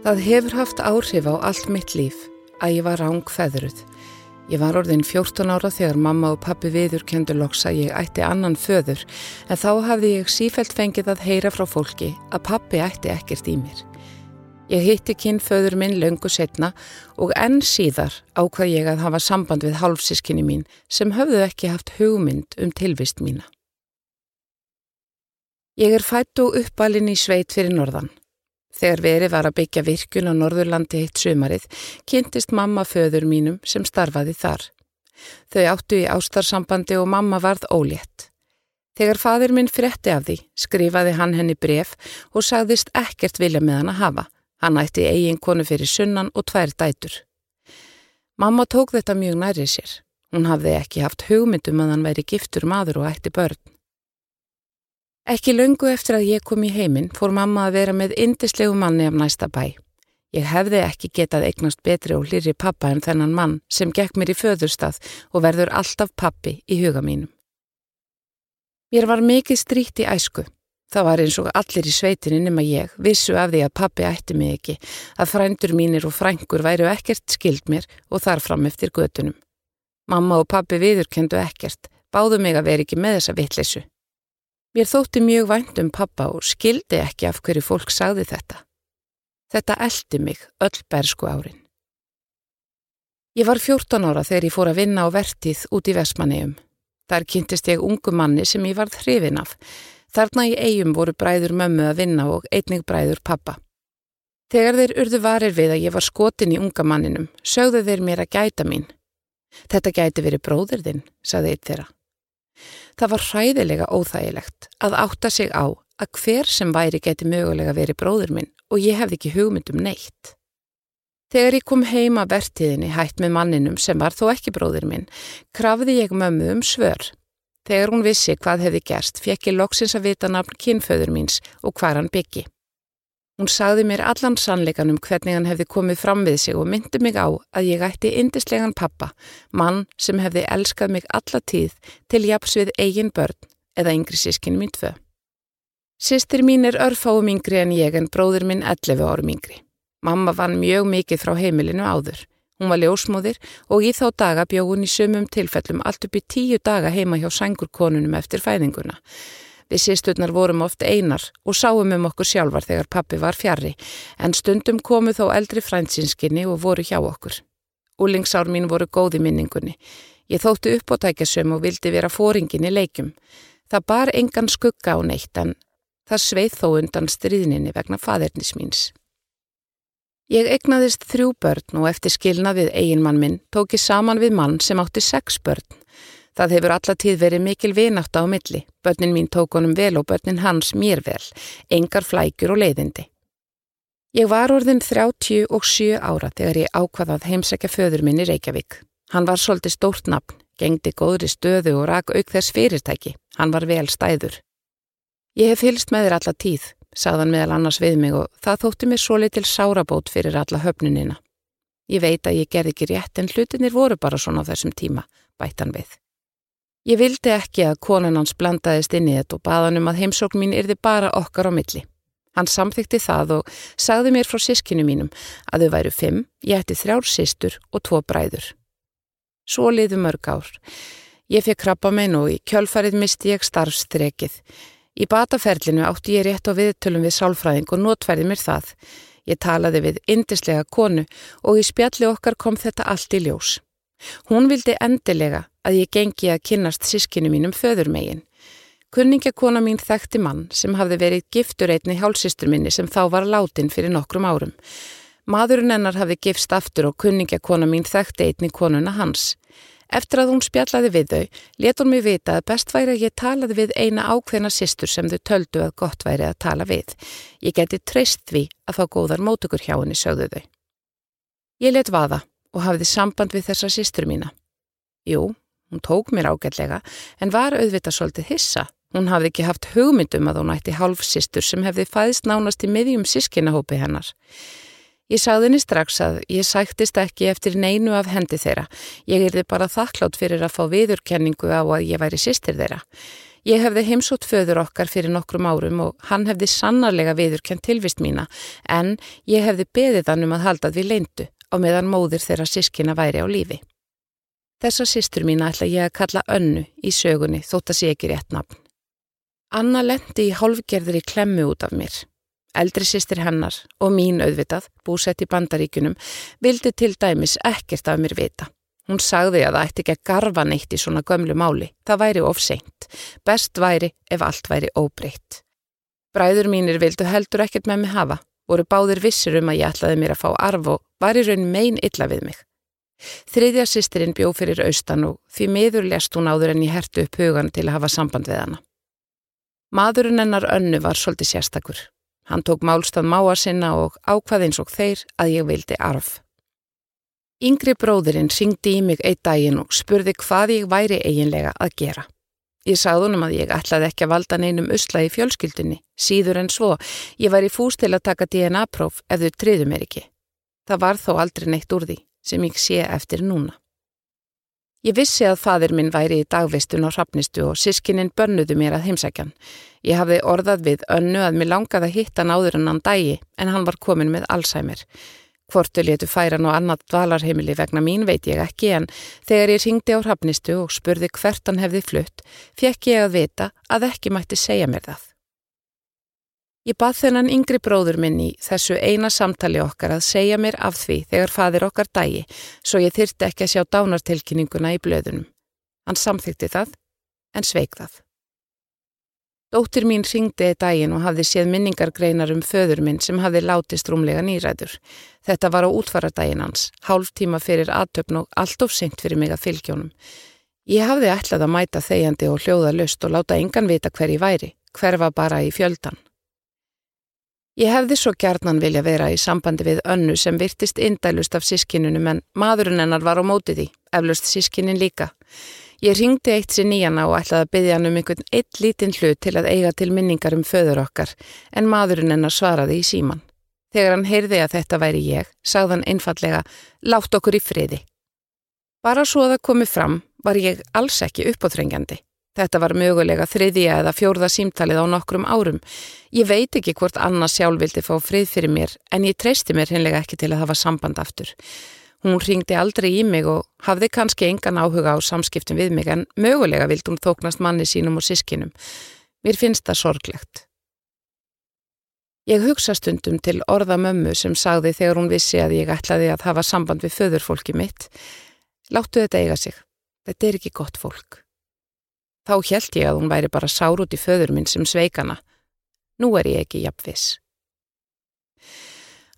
Það hefur haft áhrif á allt mitt líf að ég var ráng feðruð. Ég var orðin 14 ára þegar mamma og pappi viður kendur loks að ég ætti annan föður en þá hafði ég sífælt fengið að heyra frá fólki að pappi ætti ekkert í mér. Ég hitti kynföður minn löngu setna og enn síðar ákvað ég að hafa samband við hálfsískinni mín sem höfðu ekki haft hugmynd um tilvist mína. Ég er fætt og uppalinn í sveit fyrir norðan. Þegar verið var að byggja virkun á Norðurlandi eitt sömarið, kynntist mamma föður mínum sem starfaði þar. Þau áttu í ástarsambandi og mamma varð ólétt. Þegar fadir minn frétti af því, skrifaði hann henni bref og sagðist ekkert vilja með hann að hafa. Hann ætti eigin konu fyrir sunnan og tvær dætur. Mamma tók þetta mjög nærið sér. Hún hafði ekki haft hugmyndum að hann væri giftur maður og ætti börn. Ekki lungu eftir að ég kom í heiminn fór mamma að vera með indislegu manni af næsta bæ. Ég hefði ekki getað eignast betri og hlýri pappa en þennan mann sem gekk mér í föðurstað og verður alltaf pappi í huga mínum. Mér var mikið stríkt í æsku. Það var eins og allir í sveitinni nema ég vissu af því að pappi ætti mig ekki, að frændur mínir og frængur væru ekkert skild mér og þar fram eftir götunum. Mamma og pappi viðurkendu ekkert, báðu mig að vera ekki með þessa vittlesu. Mér þótti mjög vænt um pappa og skildi ekki af hverju fólk sagði þetta. Þetta eldi mig öll bersku árin. Ég var 14 ára þegar ég fór að vinna á vertið út í Vesmaneum. Þar kynntist ég ungu manni sem ég varð hrifin af. Þarna í eigum voru bræður mömmu að vinna og einnig bræður pappa. Þegar þeir urðu varir við að ég var skotin í unga manninum, sögðu þeir mér að gæta mín. Þetta gæti verið bróður þinn, saði eitt þeirra. Það var hræðilega óþægilegt að átta sig á að hver sem væri geti mögulega verið bróður minn og ég hefði ekki hugmyndum neitt. Þegar ég kom heima vertiðinni hætt með manninum sem var þó ekki bróður minn, krafði ég mömmu um svör. Þegar hún vissi hvað hefði gerst, fekk ég loksins að vita nafn kynföður míns og hvar hann byggi. Hún sagði mér allan sannleikan um hvernig hann hefði komið fram við sig og myndi mig á að ég ætti indislegan pappa, mann sem hefði elskað mig alla tíð til japs við eigin börn eða yngri sískinn mín tvö. Sistir mín er örfáum yngri en ég en bróður minn 11 árum yngri. Mamma vann mjög mikið frá heimilinu áður. Hún var ljósmóðir og í þá daga bjóð hún í sumum tilfellum allt upp í tíu daga heima hjá sangurkonunum eftir fæðinguna. Við sísturnar vorum oft einar og sáum um okkur sjálfar þegar pappi var fjari en stundum komu þó eldri frænsinskinni og voru hjá okkur. Úlingsár mín voru góði minningunni. Ég þóttu uppótækjasum og vildi vera fóringin í leikum. Það bar engan skugga á neitt en það sveið þó undan stríðninni vegna fadernis míns. Ég egnaðist þrjú börn og eftir skilna við eiginmann minn tók ég saman við mann sem átti sex börn. Það hefur allatíð verið mikil vinátt á milli. Börnin mín tók honum vel og börnin hans mér vel. Engar flækjur og leiðindi. Ég var orðin 37 ára þegar ég ákvaðað heimsækja föður minn í Reykjavík. Hann var svolítið stórt nafn, gengdi góðri stöðu og rak auk þess fyrirtæki. Hann var vel stæður. Ég hef fylst með þér alla tíð, sagðan meðal annars við mig og það þótti mér svo litil sárabót fyrir alla höfnunina. Ég veit að ég gerði ekki rétt en hlutinir voru bara svona á þessum tíma, bættan við. Ég vildi ekki að konan hans blandaðist inn í þetta og baðan um að heimsókn mín yrði bara okkar á milli. Hann samþykti það og sagði mér frá sískinu mínum að þau væru fimm, ég ætti þrjár sístur og tvo bræður. Svo liðu mörg ár. Ég fekk krabba minn og í kjölfarið misti ég starfstrekið. Í bataferlinu átti ég rétt á viðtölum við sálfræðing og notfærið mér það. Ég talaði við indislega konu og í spjalli okkar kom þetta allt í ljós. Hún vildi endilega að ég gengi að kynnast sískinu mínum föðurmegin. Kunningakona mín þekkti mann sem hafði verið giftur einni hálsistur minni sem þá var látin fyrir nokkrum árum. Maðurinn hennar hafði gifst aftur og kunningakona mín þekkti einni konuna hans. Eftir að hún spjallaði við þau, let hún mig vita að best væri að ég talaði við eina ákveðna sýstur sem þau töldu að gott væri að tala við. Ég geti treyst því að fá góðar mótugur hjá henni, sögðu þau. Ég let vaða og hafði samband við þessa sýstur mína. Jú, hún tók mér ágætlega en var auðvitað svolítið hissa. Hún hafði ekki haft hugmyndum að hún ætti hálfsýstur sem hefði fæðist nánast í miðjum sískinahópi hennar. Ég sagði henni strax að ég sættist ekki eftir neinu af hendi þeirra. Ég erði bara þakklátt fyrir að fá viðurkenningu á að ég væri sýstir þeirra. Ég hefði heimsótt föður okkar fyrir nokkrum árum og hann hefði sannarlega viðurkent tilvist mína en ég hefði beðið hann um að halda því leindu á meðan móðir þeirra sískina væri á lífi. Þessa sýstur mína ætla ég að kalla önnu í sögunni þótt að sé ekki rétt nafn. Anna lendi í hálfgerðri klemmu út af mér. Eldri sýstir hennar og mín auðvitað, búsett í bandaríkunum, vildi til dæmis ekkert af mér vita. Hún sagði að það ætti ekki að garfa neitt í svona gömlu máli. Það væri ofseint. Best væri ef allt væri óbreytt. Bræður mínir vildu heldur ekkert með mig hafa, voru báðir vissir um að ég ætlaði mér að fá arf og var í raun megin illa við mig. Þriðja sýstirinn bjó fyrir austan og því miður lest hún áður en ég hertu upp hugan til að hafa samband við hana. Maðurinn hennar önnu var svolítið sérstakur. Hann tók málstað máa sinna og ákvað eins og þeir að ég vildi arf. Yngri bróðurinn syngdi í mig eitt daginn og spurði hvað ég væri eiginlega að gera. Ég sagði honum að ég ætlaði ekki að valda neinum usla í fjölskyldunni, síður en svo, ég væri fúst til að taka DNA-próf ef þau triðu mér ekki. Það var þó aldrei neitt úr því sem ég sé eftir núna. Ég vissi að fadir minn væri í dagvistun á hrafnistu og sískininn bönnuðu mér að heimsækjan. Ég hafði orðað við önnu að mér langaði að hitta hann áður en hann dægi en hann var komin með Alzheimer. Hvortu letu færan og annað dvalarheimili vegna mín veit ég ekki en þegar ég ringdi á hrafnistu og spurði hvert hann hefði flutt, fekk ég að vita að ekki mætti segja mér það. Ég bað þennan yngri bróður minn í þessu eina samtali okkar að segja mér af því þegar fadir okkar dægi svo ég þyrti ekki að sjá dánartilkynninguna í blöðunum. Hann samþykti það en sveik það. Dóttir mín ringdi í dægin og hafði séð minningargreinar um föður minn sem hafði látist rúmlega nýræður. Þetta var á útfaradægin hans, hálf tíma fyrir aðtöfn og allt of seint fyrir mig að fylgjónum. Ég hafði ætlað að mæta þegjandi og hljóða löst og láta engan vita hver ég væri, hver var bara í fjöldan. Ég hefði svo gjarnan vilja vera í sambandi við önnu sem virtist indælust af sískinunum en maðurinn hennar var á móti því, eflust sískinin líka. Ég ringdi eitt sér nýjana og ætlaði að byggja hann um einhvern eitt lítinn hlut til að eiga til minningar um föður okkar en maðurinn hennar svaraði í síman. Þegar hann heyrði að þetta væri ég, sagði hann einfallega, látt okkur í friði. Bara svo að það komi fram var ég alls ekki uppáþrengjandi. Þetta var mögulega þriðja eða fjórða símtalið á nokkrum árum. Ég veit ekki hvort Anna sjálf vildi fá frið fyrir mér en ég treysti mér hinnlega ekki til að hafa samband aftur. Hún ringdi aldrei í mig og hafði kannski engan áhuga á samskiptum við mig en mögulega vildi hún þóknast manni sínum og sískinum. Mér finnst það sorglegt. Ég hugsa stundum til orða mömmu sem sagði þegar hún vissi að ég ætlaði að hafa samband við föðurfólki mitt. Láttu þetta eiga sig. Þetta er ekki gott fólk. Þá held ég að hún væri bara sár út í föður minn sem sveikana. Nú er ég ekki jafnvis.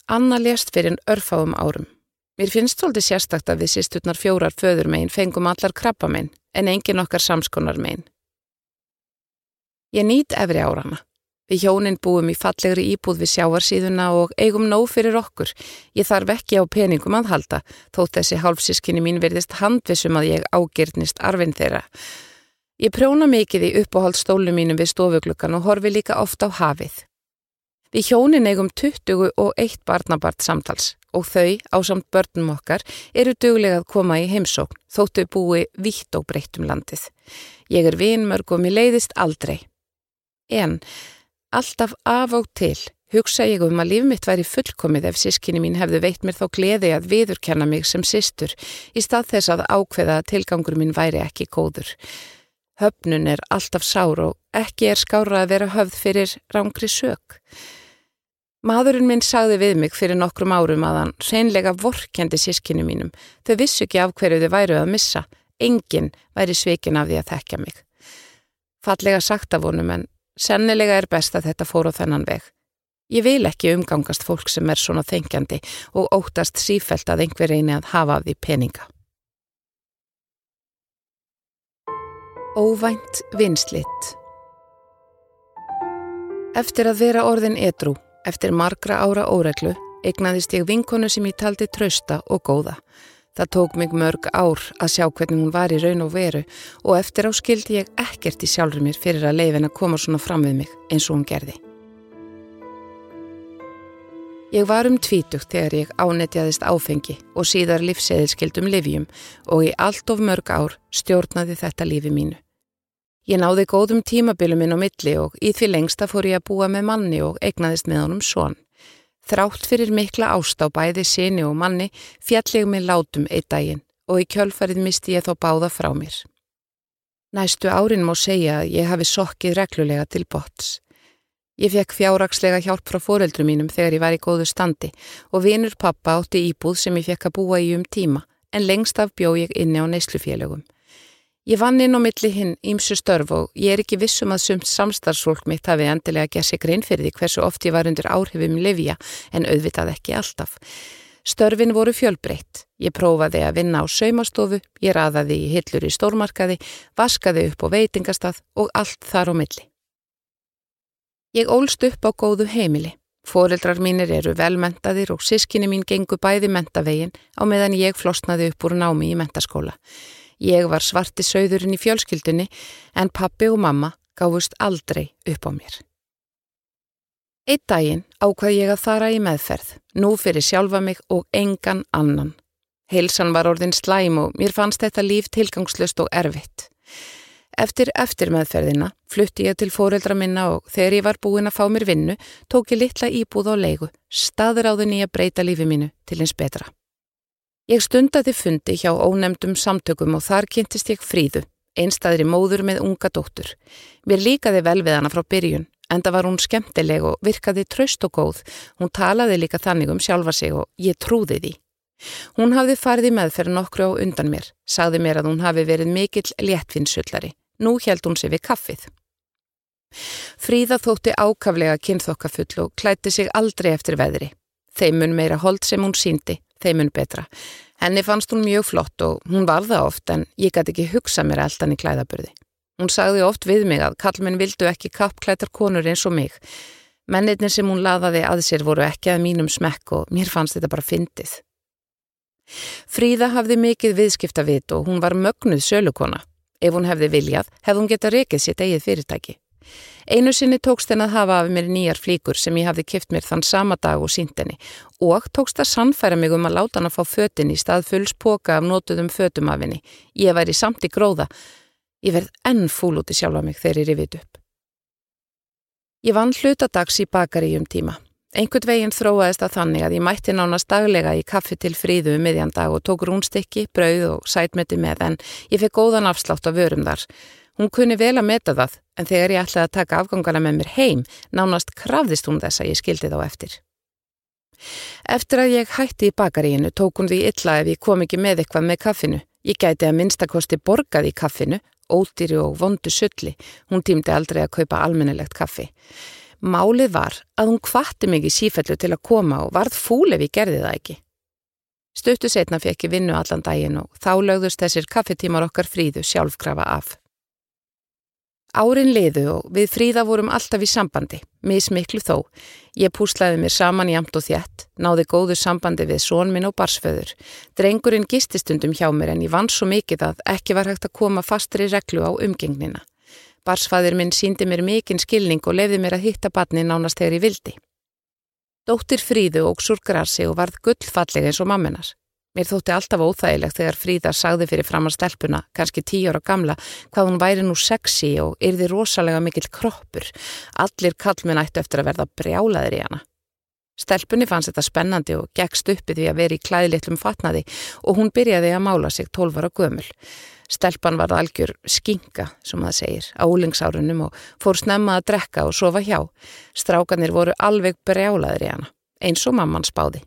Anna lést fyrir örfáum árum. Mér finnst svolítið sérstakt að við sýsturnar fjórar föður megin fengum allar krabba megin en engin okkar samskonar megin. Ég nýt efri árana. Við hjónin búum í fallegri íbúð við sjáarsíðuna og eigum nóg fyrir okkur. Ég þarf ekki á peningum að halda, þótt þessi hálfsískinni mín verðist handvisum að ég ágirnist arfin þeirra. Ég prjóna mikið í uppáhaldstólu mínum við stofuglukkan og horfi líka ofta á hafið. Við hjónin eigum 20 og 1 barnabart samtals og þau, á samt börnum okkar, eru duglega að koma í heimsókn, þóttu búi vitt og breytt um landið. Ég er vinmörg og mér leiðist aldrei. En, alltaf af og til, hugsa ég um að líf mitt væri fullkomið ef sískinni mín hefðu veitt mér þá gleði að viðurkenna mig sem sýstur í stað þess að ákveða að tilgangur mín væri ekki góður. Höfnun er alltaf sár og ekki er skára að vera höfð fyrir rángri sök. Maðurinn minn sagði við mig fyrir nokkrum árum að hann reynlega vorkendi sískinu mínum. Þau vissu ekki af hverju þau væru að missa. Engin væri sveikin af því að þekka mig. Fallega sagt af honum en sennilega er best að þetta fór á þennan veg. Ég vil ekki umgangast fólk sem er svona þengjandi og óttast sífelt að einhver reyni að hafa af því peninga. Óvænt vinslitt Eftir að vera orðin edru, eftir margra ára óreglu, egnaðist ég vinkonu sem ég taldi trausta og góða. Það tók mig mörg ár að sjá hvernig hún var í raun og veru og eftir á skildi ég ekkert í sjálfur mér fyrir að leifin að koma svona fram við mig eins og hún gerði. Ég var um tvítugt þegar ég ánetjaðist áfengi og síðar lífseðilskildum livjum og í allt of mörg ár stjórnaði þetta lífi mínu. Ég náði góðum tímabilum inn á milli og í því lengsta fór ég að búa með manni og egnaðist með honum svon. Þrátt fyrir mikla ást á bæði sinni og manni fjall ég mig látum eitt daginn og í kjölfarið misti ég þó báða frá mér. Næstu árin má segja að ég hafi sokkið reglulega til bots. Ég fekk fjárrakslega hjálp frá foreldrum mínum þegar ég var í góðu standi og vinur pappa átti íbúð sem ég fekk að búa í um tíma en lengst af bjó ég inni á neyslufélögum. Ég vann inn á milli hinn ímsu störf og ég er ekki vissum að sumt samstarfsfólk mitt hafi endilega gert sig grein fyrir því hversu oft ég var undir áhrifum livja en auðvitað ekki alltaf. Störfin voru fjölbreytt. Ég prófaði að vinna á saumastofu, ég raðaði í hillur í stórmarkaði, vaskaði upp á veitingastað og allt þar á milli. Ég ólst upp á góðu heimili. Fóreldrar mínir eru velmentaðir og sískinni mín gengu bæði mentavegin á meðan ég flosnaði upp úr námi í mentaskóla. Ég var svarti sögðurinn í fjölskyldunni en pappi og mamma gáfust aldrei upp á mér. Eitt daginn ákvað ég að fara í meðferð, nú fyrir sjálfa mig og engan annan. Heilsan var orðin slæm og mér fannst þetta líf tilgangslust og erfitt. Eftir eftirmeðferðina flutti ég til fóreldra minna og þegar ég var búin að fá mér vinnu tók ég litla íbúð á leigu, staður á þenni að breyta lífi mínu til eins betra. Ég stundati fundi hjá ónemdum samtökum og þar kynntist ég fríðu, einstaðri móður með unga dóttur. Mér líkaði vel við hana frá byrjun, enda var hún skemmtileg og virkaði traust og góð. Hún talaði líka þannig um sjálfa sig og ég trúði því. Hún hafði farið í meðferð nokkru á undan mér, sagði mér að hún hafi verið mikill léttfinnsullari. Nú held hún sig við kaffið. Fríða þótti ákaflega kynþokkafull og klætti sig aldrei eftir veðri. Þeimun meira hold sem hún síndi, þeimun betra. Henni fannst hún mjög flott og hún var það oft en ég gæti ekki hugsa mér eldan í klæðaburði. Hún sagði oft við mig að kallmenn vildu ekki kappklætar konur eins og mig. Mennirnir sem hún laðaði að sér voru ekki að mínum smekk og mér fannst þetta bara fyndið. Fríða hafði mikið viðskiptavit og hún var mögnuð sölukona. Ef hún hefði viljað, hefði hún getað rekið sitt eigið fyrirtæki. Einu sinni tókst henn að hafa af mér nýjar flíkur sem ég hafði kipt mér þann sama dag og síndenni og tókst að sannfæra mig um að láta hann að fá fötin í stað fulls póka af nótuðum fötum af henni. Ég væri samt í gróða. Ég verð enn fúl út í sjálfa mig þegar ég rivit upp. Ég vann hlutadags í bakari um tíma. Einhvern veginn þróaðist að þannig að ég mætti nánast daglega í kaffi til fríðu um miðjan dag og tók rúnstykki, brauð og sætmeti með en ég fekk góðan afslátt af vörum þar. Hún kunni vel að meta það en þegar ég ætlaði að taka afgangana með mér heim nánast krafðist hún þess að ég skildi þá eftir. Eftir að ég hætti í bakaríinu tók hún því illa ef ég kom ekki með eitthvað með kaffinu. Ég gæti að minnstakosti borgað í kaffinu, ódýri og vondu sulli. Hún Málið var að hún kvatti mig í sífellu til að koma og varð fúl ef ég gerði það ekki. Stuttu setna fekk ég vinnu allan daginn og þá lögðust þessir kaffetímar okkar fríðu sjálfkrafa af. Árin liðu og við fríða vorum alltaf í sambandi, mismiklu þó. Ég púslaði mér saman í amt og þjætt, náði góðu sambandi við sónminn og barsföður. Drengurinn gististundum hjá mér en ég vann svo mikið að ekki var hægt að koma fastri reglu á umgengnina. Barsfæðir minn síndi mér mikinn skilning og lefði mér að hitta batni nánast þegar ég vildi. Dóttir Fríðu óg súr grassi og varð gullfalleg eins og mamminar. Mér þótti alltaf óþægilegt þegar Fríða sagði fyrir framar stelpuna, kannski tíu ára gamla, hvað hún væri nú sexy og yrði rosalega mikill kroppur. Allir kallminn ættu eftir að verða brjálaðir í hana. Stelpunni fannst þetta spennandi og gegst uppið því að veri í klæðlitlum fatnaði og hún byrjaði að mála sig tólvara gömul. Stelpan var algjör skinga, sem það segir, á úlingsárunum og fór snemma að drekka og sofa hjá. Strákanir voru alveg brjálaður í hana, eins og mamman spáði.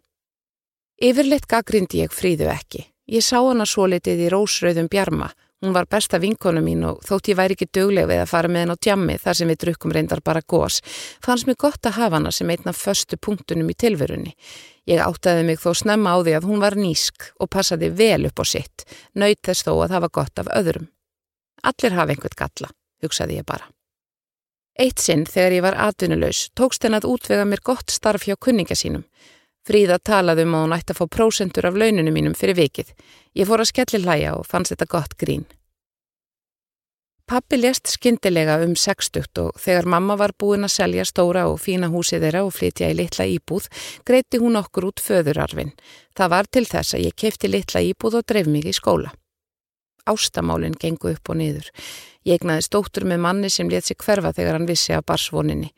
Yfirleitt gaggrindi ég fríðu ekki. Ég sá hana svo litið í rósröðum bjarma. Hún var besta vinkonu mín og þótt ég væri ekki dögleg við að fara með henn á djammi þar sem við drukkum reyndar bara gós, fannst mér gott að hafa hana sem einna förstu punktunum í tilverunni. Ég áttaði mig þó snemma á því að hún var nísk og passaði vel upp á sitt, nöyt þess þó að það var gott af öðrum. Allir hafa einhvert galla, hugsaði ég bara. Eitt sinn þegar ég var atvinnulegs tókst henn að útvega mér gott starf hjá kunninga sínum. Fríða talaði um að hún ætti að fá prósentur af launinu mínum fyrir vikið. Ég fór að skelli hlæja og fannst þetta gott grín. Pappi lést skindilega um 60 og þegar mamma var búin að selja stóra og fína húsið þeirra og flytja í litla íbúð, greiti hún okkur út föðurarfin. Það var til þess að ég kefti litla íbúð og dreif mig í skóla. Ástamálinn gengu upp og niður. Ég egnaði stóttur með manni sem let sig hverfa þegar hann vissi af barsvoninni.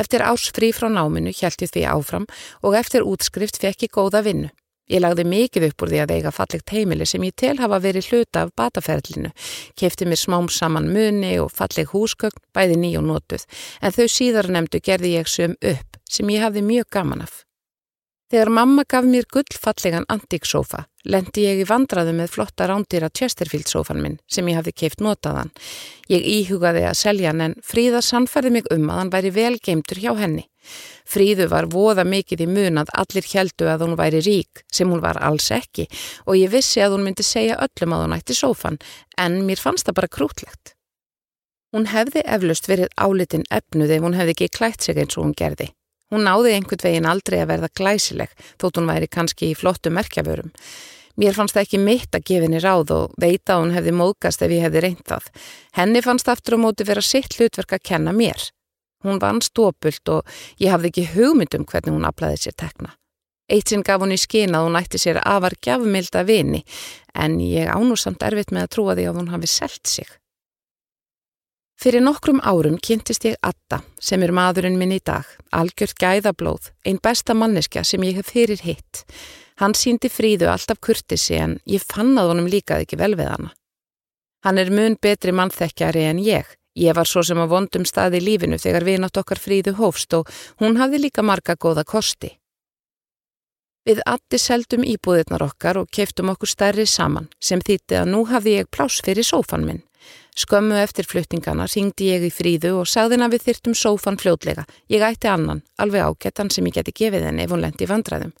Eftir ás frí frá náminu hjælti því áfram og eftir útskrift fekk ég góða vinnu. Ég lagði mikið upp úr því að eiga fallegt heimili sem ég tel hafa verið hluta af bataferlinu, kefti mér smám saman muni og falleg húsgögn, bæði ný og notuð, en þau síðar nefndu gerði ég söm upp sem ég hafði mjög gaman af. Þegar mamma gaf mér gullfallegan antíksófa, lendi ég í vandraðu með flotta rándýra Chesterfield-sófan minn sem ég hafði keift notaðan. Ég íhugaði að selja hann en Fríða sannfærði mig um að hann væri velgeimtur hjá henni. Fríðu var voða mikið í mun að allir heldu að hún væri rík, sem hún var alls ekki, og ég vissi að hún myndi segja öllum að hún ætti sófan, en mér fannst það bara krútlegt. Hún hefði eflust verið álitin efnuð ef hún hefði ekki klætt sig eins og hún gerði. Hún náði einhvern veginn aldrei að verða glæsileg þótt hún væri kannski í flottu merkjavörum. Mér fannst það ekki mitt að gefa henni ráð og veita að hún hefði móðgast ef ég hefði reyndað. Henni fannst aftur á móti vera sitt hlutverk að kenna mér. Hún vann stópult og ég hafði ekki hugmyndum hvernig hún aflaði sér tekna. Eitt sinn gaf hún í skina að hún ætti sér afar gjafmilda vini en ég ánúsamt erfitt með að trúa því að hún hafi selt sig. Fyrir nokkrum árum kynntist ég Atta sem er maðurinn minn í dag, algjört gæðablóð, einn besta manneskja sem ég hef fyrir hitt. Hann síndi fríðu alltaf kurtisi en ég fann að honum líkaði ekki vel við hana. Hann er mun betri mannþekkjari en ég. Ég var svo sem að vondum staði lífinu þegar við nátt okkar fríðu hófst og hún hafði líka marga góða kosti. Við Atti seldum íbúðirnar okkar og keftum okkur stærri saman sem þýtti að nú hafði ég pláss fyrir sófan minn. Skömmu eftir fluttingana ringdi ég í fríðu og sagðin að við þyrtum sófan fljótlega. Ég ætti annan, alveg ágættan sem ég geti gefið henni ef hún lendi vandræðum.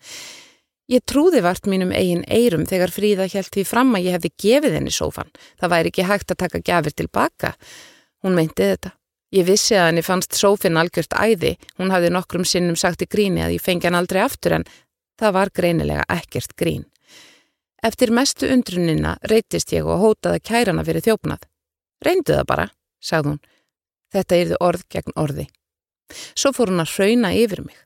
Ég trúði vart mínum eigin eirum þegar fríða hjælt því fram að ég hefði gefið henni sófan. Það væri ekki hægt að taka gafir tilbaka. Hún meinti þetta. Ég vissi að henni fannst sófin algjört æði. Hún hafði nokkrum sinnum sagt í gríni að ég fengi hann aldrei aftur en það var greinilega ekkert grín. Eftir mestu undrunina reytist ég og hótaði kærana fyrir þjófnað. Reyndu það bara, sagði hún. Þetta yrði orð gegn orði. Svo fór hún að hrauna yfir mig.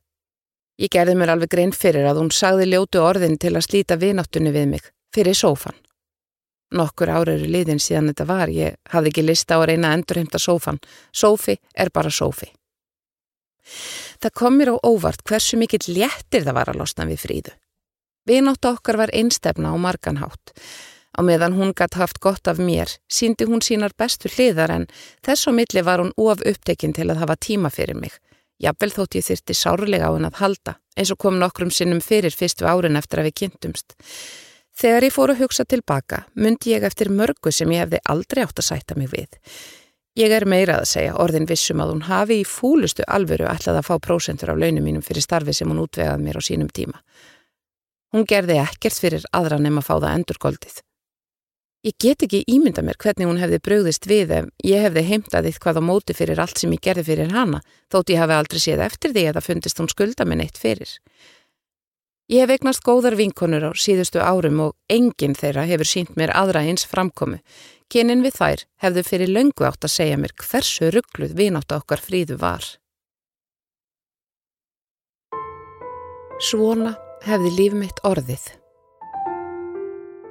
Ég gerði mér alveg grein fyrir að hún sagði ljótu orðin til að slíta vináttunni við mig, fyrir sófan. Nokkur ára eru liðin síðan þetta var, ég hafði ekki lista á að reyna að endurheimta sófan. Sófi er bara sófi. Það kom mér á óvart hversu mikill léttir það var að losna við fríðu. Vináttu okkar var einstefna á marganhátt. Á meðan hún gætt haft gott af mér, síndi hún sínar bestu hliðar en þess og milli var hún of upptekinn til að hafa tíma fyrir mig. Jafnvel þótt ég þyrti sárlega á henn að halda, eins og kom nokkrum sinnum fyrir fyrstu árin eftir að við kynntumst. Þegar ég fór að hugsa tilbaka, myndi ég eftir mörgu sem ég hefði aldrei átt að sætta mig við. Ég er meirað að segja orðin vissum að hún hafi í fúlustu alvöru ætlað að fá prósentur af launum mínum fyrir starfi sem hún útvegað mér á sínum tíma. Hún gerði ekkert fyrir aðra nefn að fá það endurgoldið. Ég get ekki ímynda mér hvernig hún hefði bröðist við ef ég hefði heimtað eitthvað á móti fyrir allt sem ég gerði fyrir hana, þótt ég hafi aldrei séð eftir því að það fundist hún skulda minn eitt fyrir. Ég hef eignast góðar vinkonur á síðustu árum og enginn þeirra hefur sínt mér aðra eins framkomu. Kynin við þær hefðu fyrir löngu átt að segja mér hversu ruggluð vinátt okkar fríðu var. Svona hefði líf mitt orðið.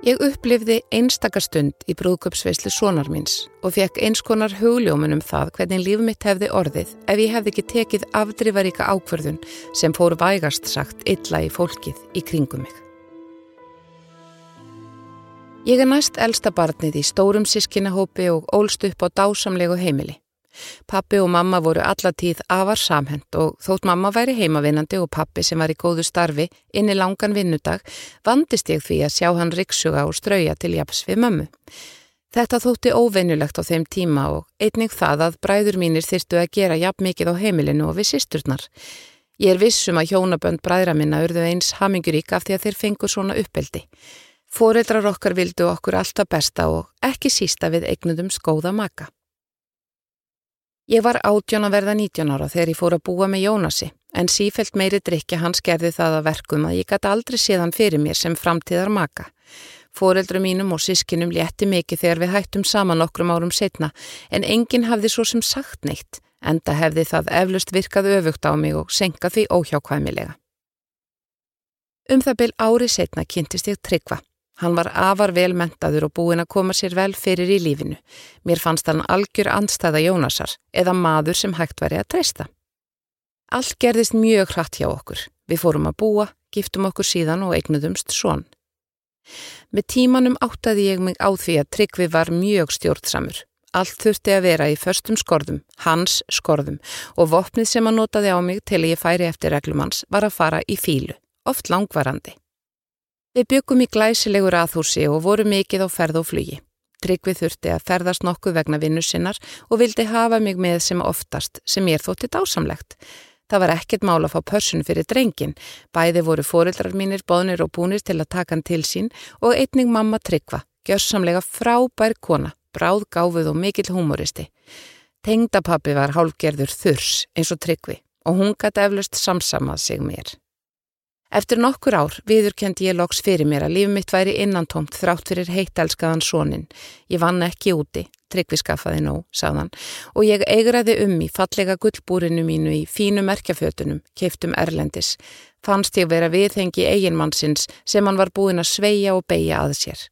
Ég upplifði einstakastund í brúðköpsveislu sonar míns og fekk einskonar hugljómun um það hvernig líf mitt hefði orðið ef ég hefði ekki tekið afdrifaríka ákverðun sem fór vægast sagt illa í fólkið í kringum mig. Ég er næst elsta barnið í stórum sískinahópi og ólst upp á dásamlegu heimili. Pappi og mamma voru allatíð afar samhend og þótt mamma væri heimavinnandi og pappi sem var í góðu starfi inn í langan vinnudag vandist ég því að sjá hann riksuga og strauja til japs við mömmu. Þetta þótti óveinulegt á þeim tíma og einnig það að bræður mínir þyrstu að gera jafn mikið á heimilinu og við sýsturnar. Ég er vissum að hjónabönd bræðra minna urðu eins hamingurík af því að þeir fengur svona uppeldi. Fóreldrar okkar vildu okkur alltaf besta og ekki sísta við eignundum skóða maka. Ég var átjón að verða 19 ára þegar ég fór að búa með Jónasi, en sífelt meiri drikki hans gerði það að verkum að ég gæti aldrei séðan fyrir mér sem framtíðar maka. Fóreldru mínum og sískinum létti mikið þegar við hættum saman nokkrum árum setna, en enginn hafði svo sem sagt neitt, enda hefði það eflust virkað öfugt á mig og senkað því óhjákvæmilega. Um það byl ári setna kynntist ég tryggva. Hann var afar velmentaður og búinn að koma sér vel fyrir í lífinu. Mér fannst hann algjör andstæða Jónasar eða maður sem hægt væri að treysta. Allt gerðist mjög hratt hjá okkur. Við fórum að búa, giftum okkur síðan og eignuðumst svon. Með tímanum áttaði ég mig á því að Tryggvi var mjög stjórnsamur. Allt þurfti að vera í förstum skorðum, hans skorðum og vopnið sem hann notaði á mig til ég færi eftir reglumans var að fara í fílu oft langvarandi. Við byggum í glæsilegur aðhúsi og voru mikið á ferð og flugi. Tryggvið þurfti að ferðast nokkuð vegna vinnu sinnar og vildi hafa mig með sem oftast sem ég þótti dásamlegt. Það var ekkert mál að fá pörsun fyrir drengin. Bæði voru fórildrar mínir, bóðnir og búnir til að taka hann til sín og einning mamma Tryggva, gjörsamlega frábær kona, bráð gáfuð og mikill humoristi. Tengdapappi var hálfgerður þurs eins og Tryggvi og hún gæti eflust samsamað sig mér. Eftir nokkur ár viðurkendi ég loks fyrir mér að líf mitt væri innantómt þrátt fyrir heittelskaðan sónin. Ég vann ekki úti, tryggvi skaffaði nóg, sagðan, og ég eigraði um í fallega gullbúrinu mínu í fínu merkjafötunum, keiftum Erlendis. Fannst ég vera viðhengi eiginmannsins sem hann var búin að sveia og beigja að sér.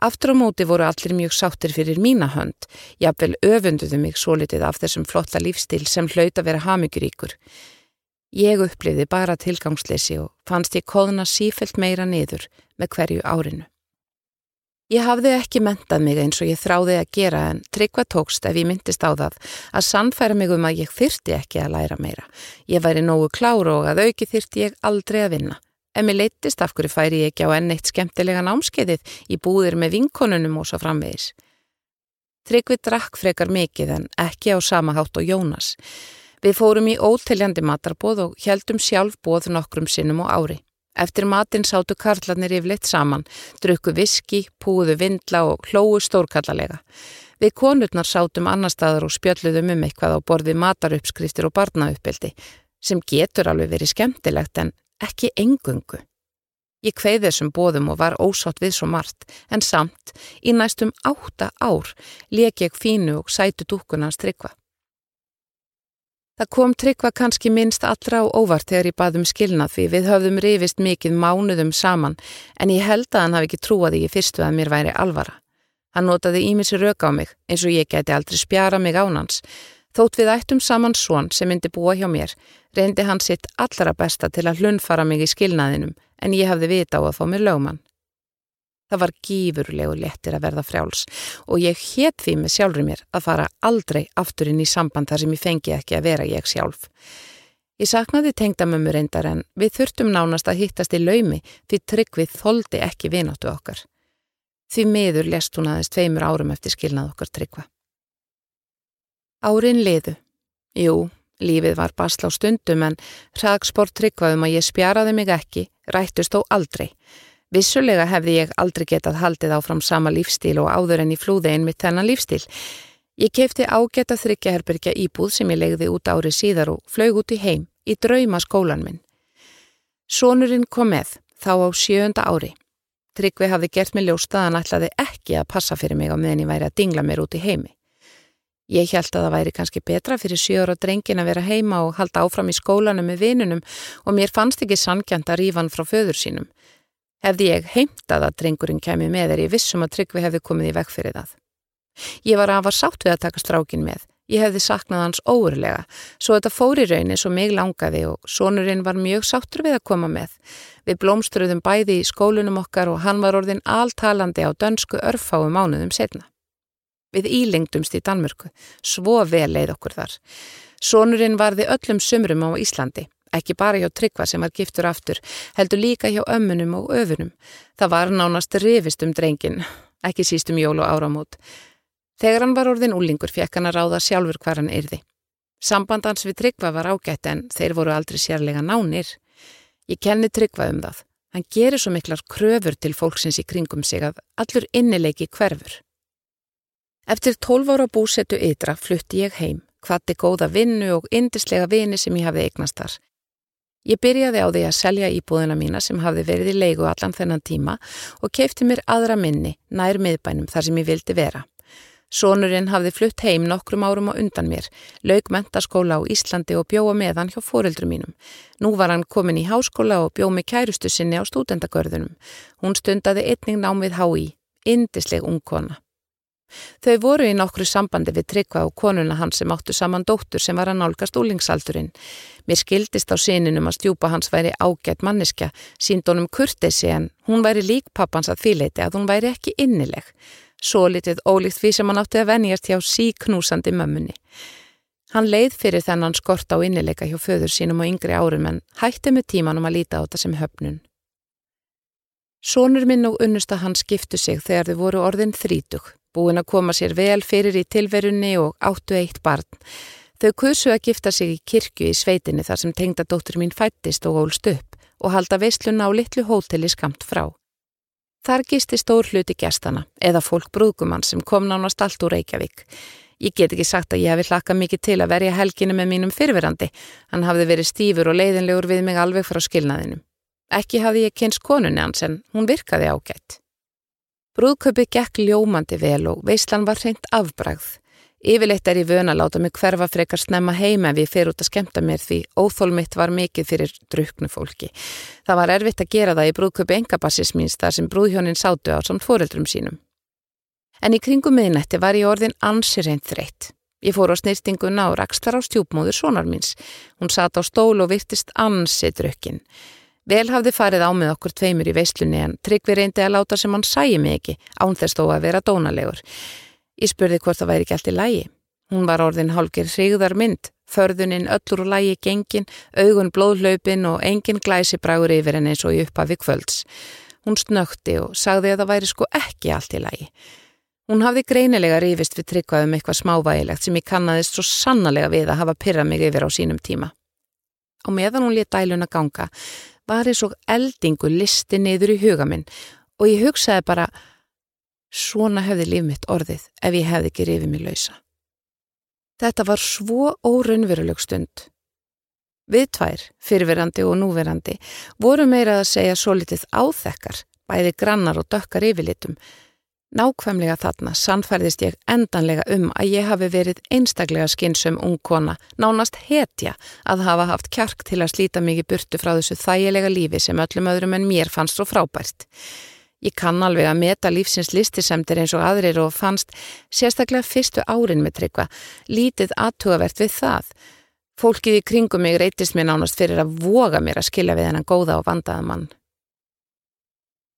Aftur á móti voru allir mjög sáttir fyrir mína hönd, jáfnvel öfunduðu mig svo litið af þessum flotta lífstil sem hlaut að vera hamiguríkur. Ég upplifði bara tilgangsleysi og fannst ég kóðna sífelt meira niður með hverju árinu. Ég hafði ekki mentað mig eins og ég þráði að gera en tryggva tókst ef ég myndist á það að sannfæra mig um að ég þyrti ekki að læra meira. Ég væri nógu kláru og að auki þyrti ég aldrei að vinna. En mér leittist af hverju færi ég ekki á enn eitt skemmtilega námskeiðið í búðir með vinkonunum og svo framvegis. Tryggvi drakk frekar mikið en ekki á sama hátt og Jónas. Við fórum í óteljandi matarbóð og heldum sjálf bóð nokkrum sinnum á ári. Eftir matinn sátu karlarnir yfirleitt saman, drukku viski, púðu vindla og hlóu stórkallalega. Við konurnar sátum annar staðar og spjöldluðum um eitthvað á borði mataruppskriftir og barnauppbildi, sem getur alveg verið skemmtilegt en ekki engungu. Ég kveið þessum bóðum og var ósátt við svo margt, en samt, í næstum átta ár, leik ég fínu og sætu dúkuna að strykva. Það kom tryggva kannski minnst allra á óvart þegar ég baðum skilnað því við höfðum rifist mikið mánuðum saman en ég held að hann hafi ekki trúaði í fyrstu að mér væri alvara. Hann notaði ímissi rauk á mig eins og ég geti aldrei spjara mig ánans. Þótt við ættum saman svon sem myndi búa hjá mér, reyndi hann sitt allra besta til að hlunfara mig í skilnaðinum en ég hafði vita á að fá mér lögmann. Það var gífurlegu lettir að verða frjáls og ég hétt því með sjálfur mér að fara aldrei aftur inn í samband þar sem ég fengi ekki að vera ég sjálf. Ég saknaði tengdamömmu reyndar en við þurftum nánast að hittast í laumi því tryggvið þóldi ekki vináttu okkar. Því miður lest hún aðeins tveimur árum eftir skilnað okkar tryggva. Árin liðu. Jú, lífið var basla á stundum en hraðsport tryggvaðum að ég spjaraði mig ekki, rættust þó aldrei. Vissulega hefði ég aldrei getað haldið áfram sama lífstíl og áður en í flúði einmitt þennan lífstíl. Ég kefti ágæta þryggjaherbergja íbúð sem ég legði út árið síðar og flög út í heim, í drauma skólan minn. Sónurinn kom með, þá á sjönda ári. Tryggvi hafði gert mig ljósta að hann ætlaði ekki að passa fyrir mig á meðan ég væri að dingla mér út í heimi. Ég held að það væri kannski betra fyrir sjöra drengin að vera heima og halda áfram í skólanum með vinunum og mér fannst ekki sangjant að rífa hann frá föður sínum. Hefði ég heimtað að drengurinn kemi með er ég vissum að Tryggvi hefði komið í vekk fyrir það. Ég var að var sátt við að taka strákin með. Ég hefði saknað hans óurlega, svo þetta fór í raunin svo mig langaði og sonurinn var mjög sáttur við að koma með. Við blómstruðum bæði í skólunum okkar og hann var orðin alltalandi á dönsku örfáu mánuðum setna. Við ílengdumst í Danmörku, svo vel leið okkur þar. Sonurinn varði öllum sumrum á Íslandi. Ekki bara hjá Tryggva sem var giftur aftur, heldur líka hjá ömmunum og öfunum. Það var nánast rifist um drengin, ekki síst um jól og áramót. Þegar hann var orðin úlingur fekk hann að ráða sjálfur hvar hann yrði. Sambandans við Tryggva var ágætt en þeir voru aldrei sérlega nánir. Ég kenni Tryggva um það. Hann gerir svo miklar kröfur til fólksins í kringum sig að allur innileiki hverfur. Eftir 12 ára búsettu ytra flutti ég heim, hvati góða vinnu og indislega vini sem ég hafði eignast þar. Ég byrjaði á því að selja íbúðina mína sem hafði verið í leigu allan þennan tíma og keipti mér aðra minni nær miðbænum þar sem ég vildi vera. Sónurinn hafði flutt heim nokkrum árum á undan mér, laug mentaskóla á Íslandi og bjóða meðan hjá fóreldrum mínum. Nú var hann komin í háskóla og bjóð með kærustu sinni á stúdendagörðunum. Hún stundaði einning námið hái, indisleg ungkona. Þau voru í nokkru sambandi við Tryggva og konuna hans sem áttu saman dóttur sem var að nálgast úlingsaldurinn. Mér skildist á síninum að stjúpa hans væri ágætt manniska, síndónum kurtesi en hún væri lík pappans að þýleiti að hún væri ekki innileg svo litið ólíkt því sem hann átti að venjast hjá síknúsandi mömmunni. Hann leið fyrir þennan skort á innileika hjá föður sínum á yngri árum en hætti með tímanum að líta á þetta sem höfnun. Sónur minn og unnusta hann skiptu sig þegar þau voru orðin þrítug, búin að koma sér vel fyrir í tilverunni og áttu eitt barn. Þau kursu að gifta sig í kirkju í sveitinni þar sem tengdadóttur mín fættist og ólst upp og halda veisluna á litlu hóteli skamt frá. Þar gisti stór hluti gæstana eða fólk brúðgumann sem kom nánast allt úr Reykjavík. Ég get ekki sagt að ég hefi hlakka mikið til að verja helginu með mínum fyrverandi. Hann hafði verið stífur og leiðinlegur við mig alveg frá skilnaðinu. Ekki hafði ég kynst konunni hans en hún virkaði ágætt. Brúðköpi gekk ljómandi vel og veislan var hreint afbragð. Yfirleitt er ég vöna að láta mig hverfa frekar snemma heima ef ég fer út að skemta mér því óþólmitt var mikið fyrir druknu fólki. Það var erfitt að gera það í brúðköpi engabassins míns þar sem brúðhjónin sátu á samt fóreldrum sínum. En í kringum miðnætti var ég orðin ansir einn þreytt. Ég fór á snýrstinguna og rakst þar á stjúpmóður sonar míns. Hún sat á stól og virtist ansi drukkin. Vel hafði farið á með okkur tveimur í veislunni en Tryggvi reyndi að láta sem hann sæi mig ekki án þess þó að vera dónalegur. Ég spurði hvort það væri ekki allt í lægi. Hún var orðin hálgir hrigðar mynd, förðuninn öllur og lægi gengin, augun blóðlaupin og engin glæsi bragur yfir henni eins og í upphafi kvölds. Hún snökti og sagði að það væri sko ekki allt í lægi. Hún hafði greinilega rífist við tryggvaðum eitthvað smávægilegt sem ég kannadist svo sannlega við að hafa pyrrað mig yfir á sínum tíma. Á meðan hún létt dæluna ganga var eins og eldingu listi niður í huga minn og ég hugsaði bara Svona hefði líf mitt orðið ef ég hefði ekki rifið mig lausa. Þetta var svo óraunveruleg stund. Við tvær, fyrverandi og núverandi, voru meira að segja svo litið áþekkar, bæði grannar og dökkar yfirlitum. Nákvæmlega þarna sannfærðist ég endanlega um að ég hafi verið einstaklega skynsum ungkona, nánast hetja að hafa haft kjark til að slíta mikið burtu frá þessu þægilega lífi sem öllum öðrum en mér fannst svo frábært. Ég kann alveg að meta lífsins listisemdir eins og aðrir og fannst sérstaklega fyrstu árin með tryggva, lítið aðtugavert við það. Fólkið í kringum mig reytist mér nánast fyrir að voga mér að skilja við hennan góða og vandaða mann.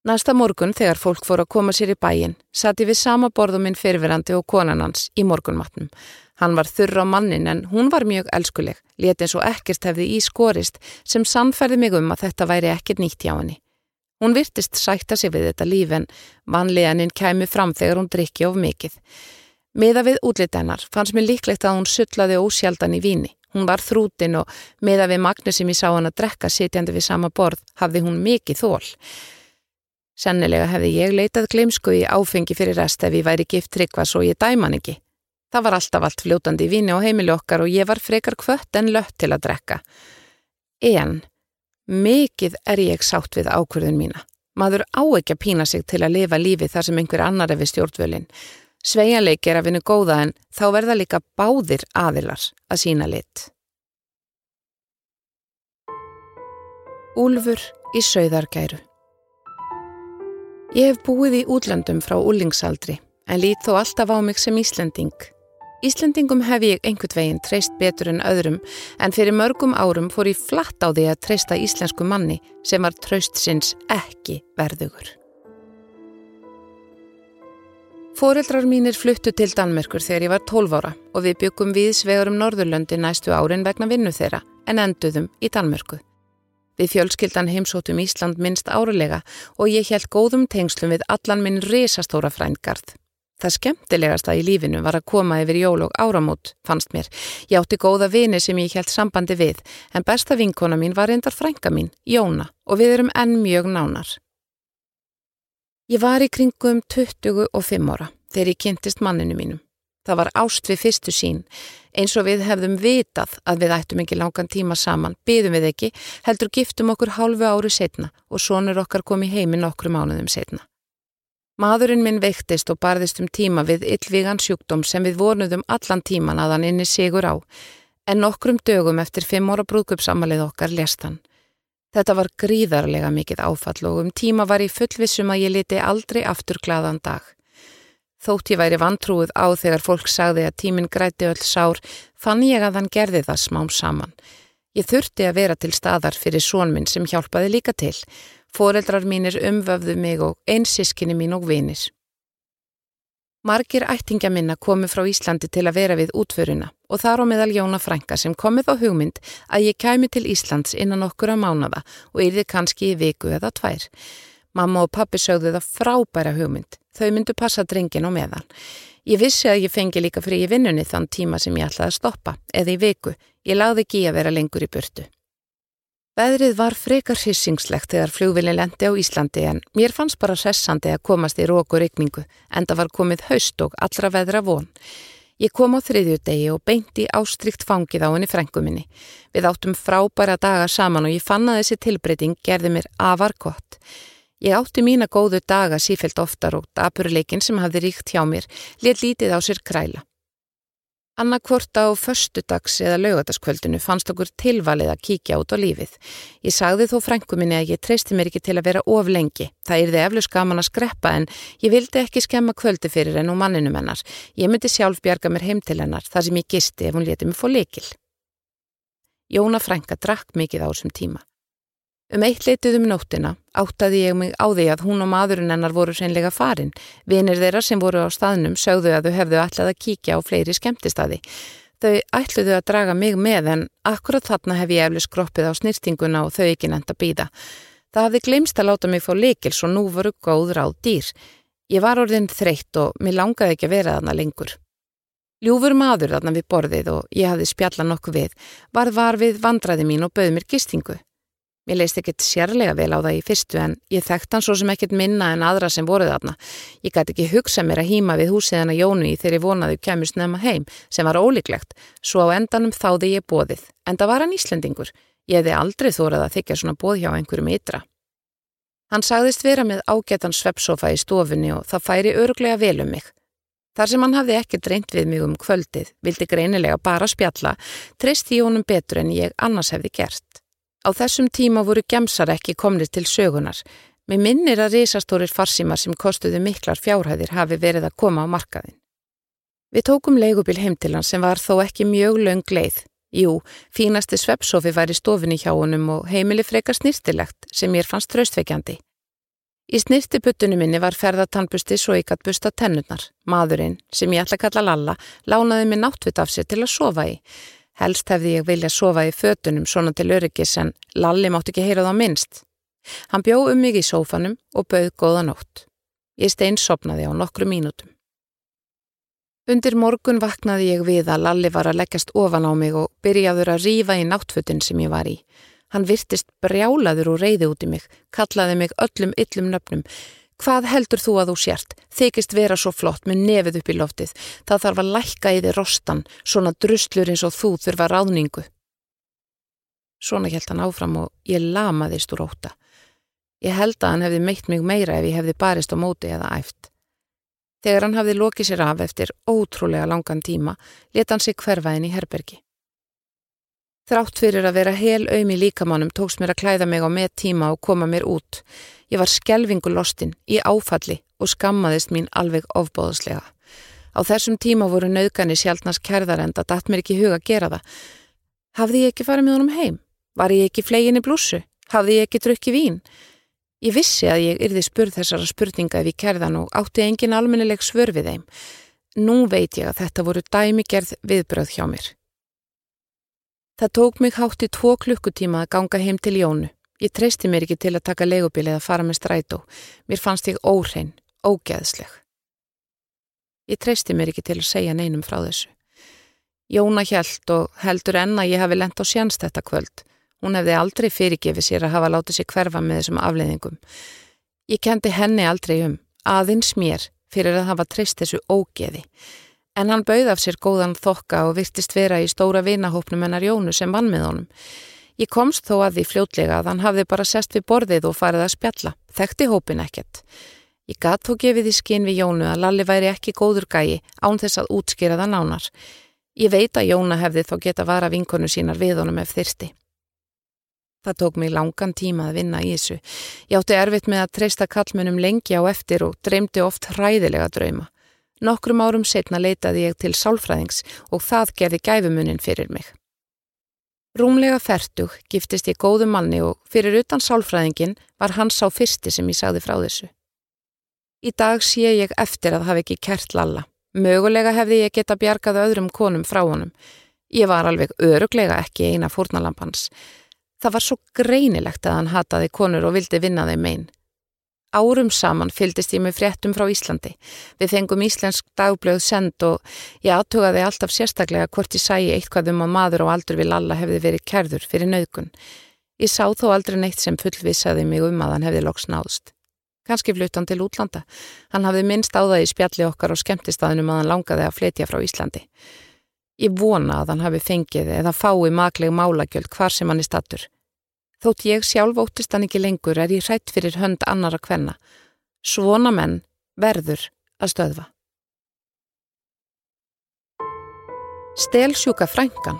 Næsta morgun þegar fólk fór að koma sér í bæin, sati við sama borðum minn fyrirverandi og konan hans í morgunmatnum. Hann var þurra á mannin en hún var mjög elskuleg, létt eins og ekkert hefði í skorist sem sannferði mig um að þetta væri ekkert nýtt hjá henni. Hún virtist sætta sig við þetta líf en vanleganinn kæmi fram þegar hún drikki of mikið. Miða við útlit hennar fannst mér líklegt að hún sullaði ósjaldan í víni. Hún var þrútin og miða við magni sem ég sá hann að drekka sitjandi við sama borð hafði hún mikið þól. Sennilega hefði ég leitað gleimsku í áfengi fyrir rest ef ég væri gift tryggva svo ég dæman ekki. Það var alltaf allt fljótandi í víni og heimili okkar og ég var frekar kvött en lött til að drekka. En Mikið er ég sátt við ákvörðun mína. Maður á ekki að pína sig til að lifa lífi þar sem einhver annar er við stjórnvölinn. Sveianleik er að vinna góða en þá verða líka báðir aðilar að sína lit. Úlfur í sögðargæru Ég hef búið í útlöndum frá úlingsaldri en lít þó alltaf á mig sem Íslending. Íslendingum hef ég einhvern veginn treyst betur en öðrum en fyrir mörgum árum fór ég flatt á því að treysta íslensku manni sem var tröst sinns ekki verðugur. Fóreldrar mínir fluttu til Danmerkur þegar ég var 12 ára og við byggum viðsvegur um Norðurlöndi næstu árin vegna vinnu þeirra en enduðum í Danmörku. Við fjölskyldan heimsótum Ísland minnst árulega og ég held góðum tengslum við allan minn risastóra frændgarð. Það skemmtilegasta í lífinu var að koma yfir jól og áramót, fannst mér. Ég átti góða vini sem ég held sambandi við, en besta vinkona mín var reyndar frænka mín, Jóna, og við erum enn mjög nánar. Ég var í kringum 25 ára þegar ég kynntist manninu mínum. Það var ást við fyrstu sín, eins og við hefðum vitað að við ættum ekki langan tíma saman, byðum við ekki, heldur giftum okkur hálfu ári setna og sonur okkar kom í heiminn okkur mánuðum setna. Maðurinn minn veiktist og barðist um tíma við yllvígan sjúkdóm sem við vonuðum allan tíman að hann inni sigur á, en nokkrum dögum eftir fimm óra brúðgupsamalið okkar lest hann. Þetta var gríðarlega mikið áfall og um tíma var ég fullvissum að ég liti aldrei aftur gladan dag. Þótt ég væri vantrúið á þegar fólk sagði að tíminn græti öll sár, fann ég að hann gerði það smám saman. Ég þurfti að vera til staðar fyrir sónminn sem hjálpaði líka til Fóreldrar mínir umvöfðu mig og einsískinni mín og vinir. Margir ættingja minna komu frá Íslandi til að vera við útföruna og þar á meðal Jóna Frænka sem komið á hugmynd að ég kæmi til Íslands innan okkur að mánada og yrði kannski í viku eða tvær. Mamma og pappi sögðu það frábæra hugmynd. Þau myndu passa drengin og meðan. Ég vissi að ég fengi líka frí í vinnunni þann tíma sem ég ætlaði að stoppa, eða í viku. Ég láði ekki að vera lengur í burtu. Veðrið var frekar hissingslegt þegar fljóðvilin lendi á Íslandi en mér fannst bara sessandi að komast í rók og regningu en það var komið haust og allra veðra von. Ég kom á þriðju degi og beinti ástrikt fangið á henni frænguminni. Við áttum frábæra daga saman og ég fann að þessi tilbreyting gerði mér afar gott. Ég átti mína góðu daga sífelt oftar og dapurleikin sem hafði ríkt hjá mér let lítið á sér kræla. Annarkvort á förstudags eða laugataskvöldinu fannst okkur tilvalið að kíkja út á lífið. Ég sagði þó frænguminni að ég treysti mér ekki til að vera of lengi. Það yrði eflust gaman að skreppa en ég vildi ekki skemma kvöldi fyrir henn og manninu mennar. Ég myndi sjálf bjarga mér heim til hennar þar sem ég gisti ef hún leti mig fór lekil. Jóna frænga drakk mikið á þessum tíma. Um eitt leitið um nóttina áttaði ég mig á því að hún og maðurinn hennar voru seinlega farin. Vinir þeirra sem voru á staðnum sögðu að þau hefðu ætlað að kíkja á fleiri skemmtistadi. Þau ætluðu að draga mig með en akkurat þarna hef ég eflis kroppið á snýrstinguna og þau ekki nefnd að býða. Það hafði glemst að láta mig fá leikils og nú voru góð ráð dýr. Ég var orðin þreytt og mér langaði ekki að vera þarna lengur. Ljúfur maður þarna við borðið og ég hafði spjalla nokkuð við, var var við vandraði mín og bauð mér gistingu. Ég leist ekkert sérlega vel á það í fyrstu en ég þekkt hann svo sem ekkert minna en aðra sem voruð þarna. Ég gæti ekki hugsa mér að hýma við húsið hana Jónu í þegar ég vonaði kemur snemma heim sem var ólíklegt, svo á endanum þáði ég bóðið. En það var hann Íslendingur. Ég hefði aldrei þórað að þykja svona bóð hjá einhverjum ytra. Hann sagðist vera með ágætan sveppsofa í stofunni og það færi öruglega vel um mig. Þar sem hann hafði ekki dreynt við mig um kvöldið, vildi greinilega bara spjalla, treysti Jónum betur en ég annars hefði gert. Á þessum tíma voru gemsar ekki komnir til sögunar. Mér minnir að risastórir farsímar sem kostuðu miklar fjárhæðir hafi verið að koma á markaðin. Við tókum leigubil heim til hann sem var þó ekki mjög löng leið. Jú, fínasti sveppsofi var í stofinni hjá honum og heimili frekar snýrstilegt sem mér fannst tröstveikjandi. Í snýrtiputtunum minni var ferðatannbusti svo ég gætt busta tennurnar. Maðurinn, sem ég ætla að kalla Lalla, lánaði mig náttvitt af sér til að sofa í. Helst hefði ég vilja sofa í fötunum svona til öryggis en Lalli mátt ekki heyra það minnst. Hann bjó um mig í sófanum og bauð góða nótt. Ég stein sopnaði á nokkru mínútum. Undir morgun vaknaði ég við að Lalli var að leggjast ofan á mig og byrjaður að rýfa í náttfötun sem ég var í. Hann virtist brjálaður og reyði út í mig, kallaði mig öllum yllum nöfnum, Hvað heldur þú að þú sért? Þykist vera svo flott með nefið upp í loftið. Það þarf að lækka í þið rostan, svona druslur eins og þú þurfa ráðningu. Svona held hann áfram og ég lamaðist úr óta. Ég held að hann hefði meitt mig meira ef ég hefði barist á móti eða æft. Þegar hann hafði lokið sér af eftir ótrúlega langan tíma, leta hann sig hverfaðin í herbergi. Þrátt fyrir að vera hel auðmi líkamannum tóks mér að klæða mig á með tíma og koma mér út. Ég var skelvingu lostinn, í áfalli og skammaðist mín alveg ofbóðslega. Á þessum tíma voru nauðgani sjálfnast kærðar en það datt mér ekki huga að gera það. Hafði ég ekki farið með honum heim? Var ég ekki flegin í blússu? Hafði ég ekki drukkið vín? Ég vissi að ég yrði spurð þessara spurninga ef ég kærðan og átti engin almennileg svör við þeim. Nú veit ég að þetta voru dæmigerð viðbröð hjá mér. Það tók mig hátt í tvo klukkutíma að ganga heim til Jónu. Ég treysti mér ekki til að taka leigubili eða fara með strætó. Mér fannst ég óhrein, ógeðsleg. Ég treysti mér ekki til að segja neinum frá þessu. Jóna hjælt og heldur enna ég hafi lent á sjans þetta kvöld. Hún hefði aldrei fyrirgefið sér að hafa látið sér hverfa með þessum afleiðingum. Ég kendi henni aldrei um, aðeins mér, fyrir að hafa treyst þessu ógeði. En hann bauð af sér góðan þokka og virtist vera í stóra vinahópnum hennar Jónu sem vann með honum. Ég komst þó að því fljótlega að hann hafði bara sest við borðið og farið að spjalla. Þekkti hópin ekkert. Ég gatt þó gefið í skinn við Jónu að Lalli væri ekki góður gæi án þess að útskýra það nánar. Ég veit að Jóna hefði þó geta vara vinkonu sínar við honum ef þyrsti. Það tók mig langan tíma að vinna í þessu. Ég átti erfitt með að treysta kallmunum lengi á eftir og dreymdi oft hræðilega drauma. Nokkrum árum setna leitaði ég til sálfræðings og það gerði gæfumunin fyrir mig. Rúmlega færtug giftist ég góðu manni og fyrir utan sálfræðingin var hans á fyrsti sem ég sagði frá þessu. Í dag sé ég eftir að hafa ekki kert Lalla. Mögulega hefði ég geta bjargað öðrum konum frá honum. Ég var alveg öruglega ekki eina fórnalampans. Það var svo greinilegt að hann hataði konur og vildi vinna þeim einn. Árum saman fyldist ég með fréttum frá Íslandi. Við fengum íslensk dagblöð send og ég aðtugaði alltaf sérstaklega hvort ég sæi eitthvað um að maður og aldur við Lalla hefði verið kærður fyrir nauðgun. Ég sá þó aldrei neitt sem fullvisaði mig um að hann hefði loks náðst. Kanski flutt hann til útlanda. Hann hafði minnst á það í spjalli okkar og skemmtistaðinum að hann langaði að flytja frá Íslandi. Ég vona að hann hafi fengið eða fái makleg málagjöld hvar sem hann er stattur. Þótt ég sjálf óttist hann ekki lengur er ég hrætt fyrir hönd annara kvenna. Svona menn verður að stöðva. Stelsjúka frængan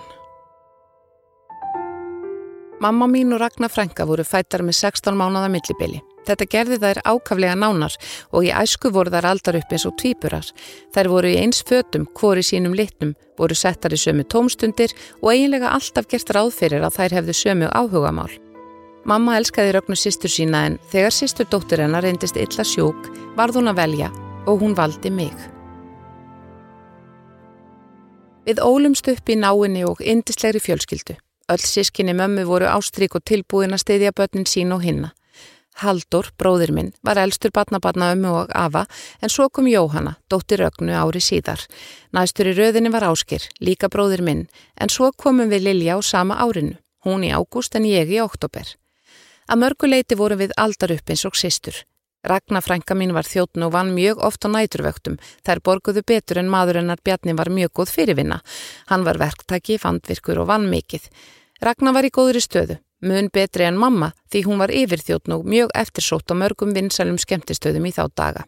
Mamma mín og Ragnar frænga voru fættar með 16 mánada millibili. Þetta gerði þær ákaflega nánar og í æsku voru þær aldar upp eins og tvíburar. Þær voru í eins fötum, hvori sínum litnum, voru settar í sömu tómstundir og eiginlega alltaf gert ráð fyrir að þær hefðu sömu áhugamál. Mamma elskaði Rögnu sýstur sína en þegar sýstur dóttur hennar reyndist illa sjúk varð hún að velja og hún valdi mig. Við ólumst upp í náinni og indislegri fjölskyldu. Öll sískinni mömmu voru ástrík og tilbúin að steyðja börnin sín og hinna. Haldur, bróðir minn, var elstur batnabatna ömmu og afa en svo kom Jóhanna, dóttir Rögnu ári síðar. Næstur í röðinni var Áskir, líka bróðir minn, en svo komum við Lilja á sama árinu, hún í ágúst en ég í oktober. Að mörguleiti vorum við aldar upp eins og sýstur. Ragnarfrænka mín var þjóttn og vann mjög oft á næturvöktum. Þær borguðu betur en maður hennar Bjarni var mjög góð fyrirvinna. Hann var verktaki, fandvirkur og vann mikið. Ragnar var í góðri stöðu. Mun betri en mamma því hún var yfirþjóttn og mjög eftirsótt á mörgum vinsælum skemmtistöðum í þá daga.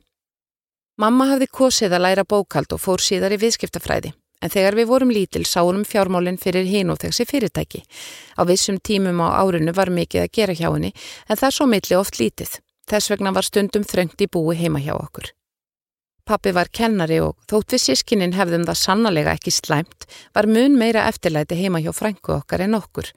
Mamma hafði kosið að læra bókald og fór síðar í viðskiptafræði, en þegar við vorum lítil sáum fjármálinn fyrir hinn og þessi fyrirtæki. Á vissum tímum á árinu var mikið að gera hjá henni, en það svo milli oft lítið. Þess vegna var stundum þröngt í búi heima hjá okkur. Pappi var kennari og þótt við sískinnin hefðum það sannlega ekki slæmt, var mun meira eftirlæti heima hjá frængu okkar en okkur.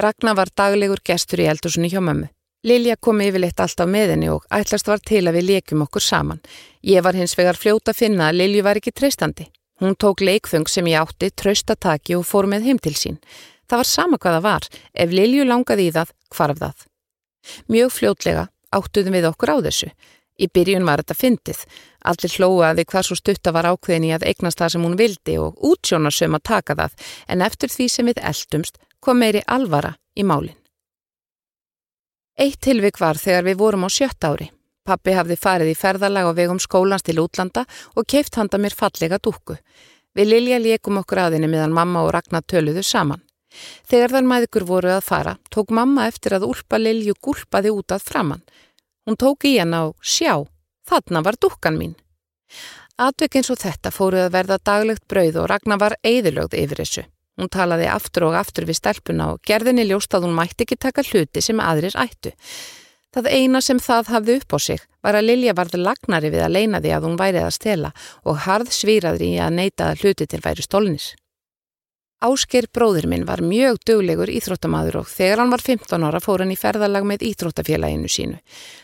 Ragnar var daglegur gestur í eldursunni hjá mömmu. Lilja kom yfirleitt alltaf með henni og ætlast var til að við leikjum okkur saman. Ég var hins vegar fljóta að finna að Lilju var ekki treystandi. Hún tók leikfung sem ég átti, traustataki og fór með heim til sín. Það var sama hvað það var. Ef Lilju langaði í það, hvarf það. Mjög fljótlega áttuðum við okkur á þessu. Í byrjun var þetta fyndið. Allir hlóaði hvað svo stutta var ákveðin í að eignast það sem hún vildi og útsjónarsum að taka það, en eftir því sem við eldumst kom meiri alvara í málinn. Eitt tilvik var þegar við vorum á sjött ári. Pappi hafði farið í ferðalag á vegum skólans til útlanda og keift handa mér fallega dúkku. Við Lilja leikum okkur aðinni meðan mamma og Ragnar töluðu saman. Þegar þar maðugur voru að fara, tók mamma eftir að úlpa Lilju gúlpaði út að framann. Hún tók í hann á sjá, þarna var dúkkan mín. Atvek eins og þetta fóruð að verða daglegt brauð og Ragnar var eðilögð yfir þessu. Hún talaði aftur og aftur við stelpuna og gerðinni ljóst að hún mætti ekki taka hluti sem aðrir ættu. Það eina sem það hafði upp á sig var að Lilja varði lagnari við að leina því að hún værið að stela og harð svíraðri í að neyta að hluti til væri stólnis. Ásker bróðir minn var mjög döglegur íþróttamaður og þegar hann var 15 ára fór hann í ferðalag með íþróttafélaginu sínu.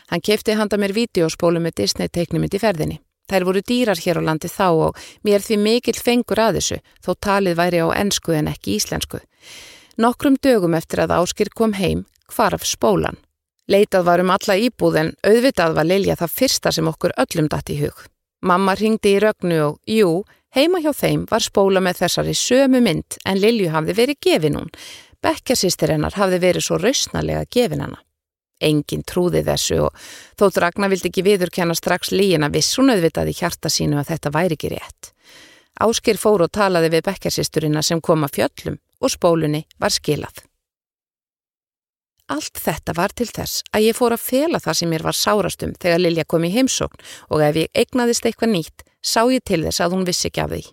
Hann kefti handa mér vídeospólu með Disney teiknumind í ferðinni. Þær voru dýrar hér á landi þá og mér því mikill fengur að þessu þó talið væri á ennsku en ekki íslensku. Nokkrum dögum eftir að Áskir kom heim hvarf spólan. Leitað var um alla íbúð en auðvitað var Lilja það fyrsta sem okkur öllum datt í hug. Mamma ringdi í rögnu og, jú, heima hjá þeim var spóla með þessari sömu mynd en Lilju hafði verið gefin hún. Bekkjarsýstir hennar hafði verið svo rausnarlega gefin hana. Engin trúði þessu og þótt Ragnar vildi ekki viðurkenna strax líina viss hún auðvitaði hjarta sínu að þetta væri ekki rétt. Áskir fór og talaði við bekkarsýsturina sem kom að fjöllum og spólunni var skilað. Allt þetta var til þess að ég fór að fela það sem mér var sárastum þegar Lilja kom í heimsókn og ef ég egnaðist eitthvað nýtt sá ég til þess að hún vissi ekki af því.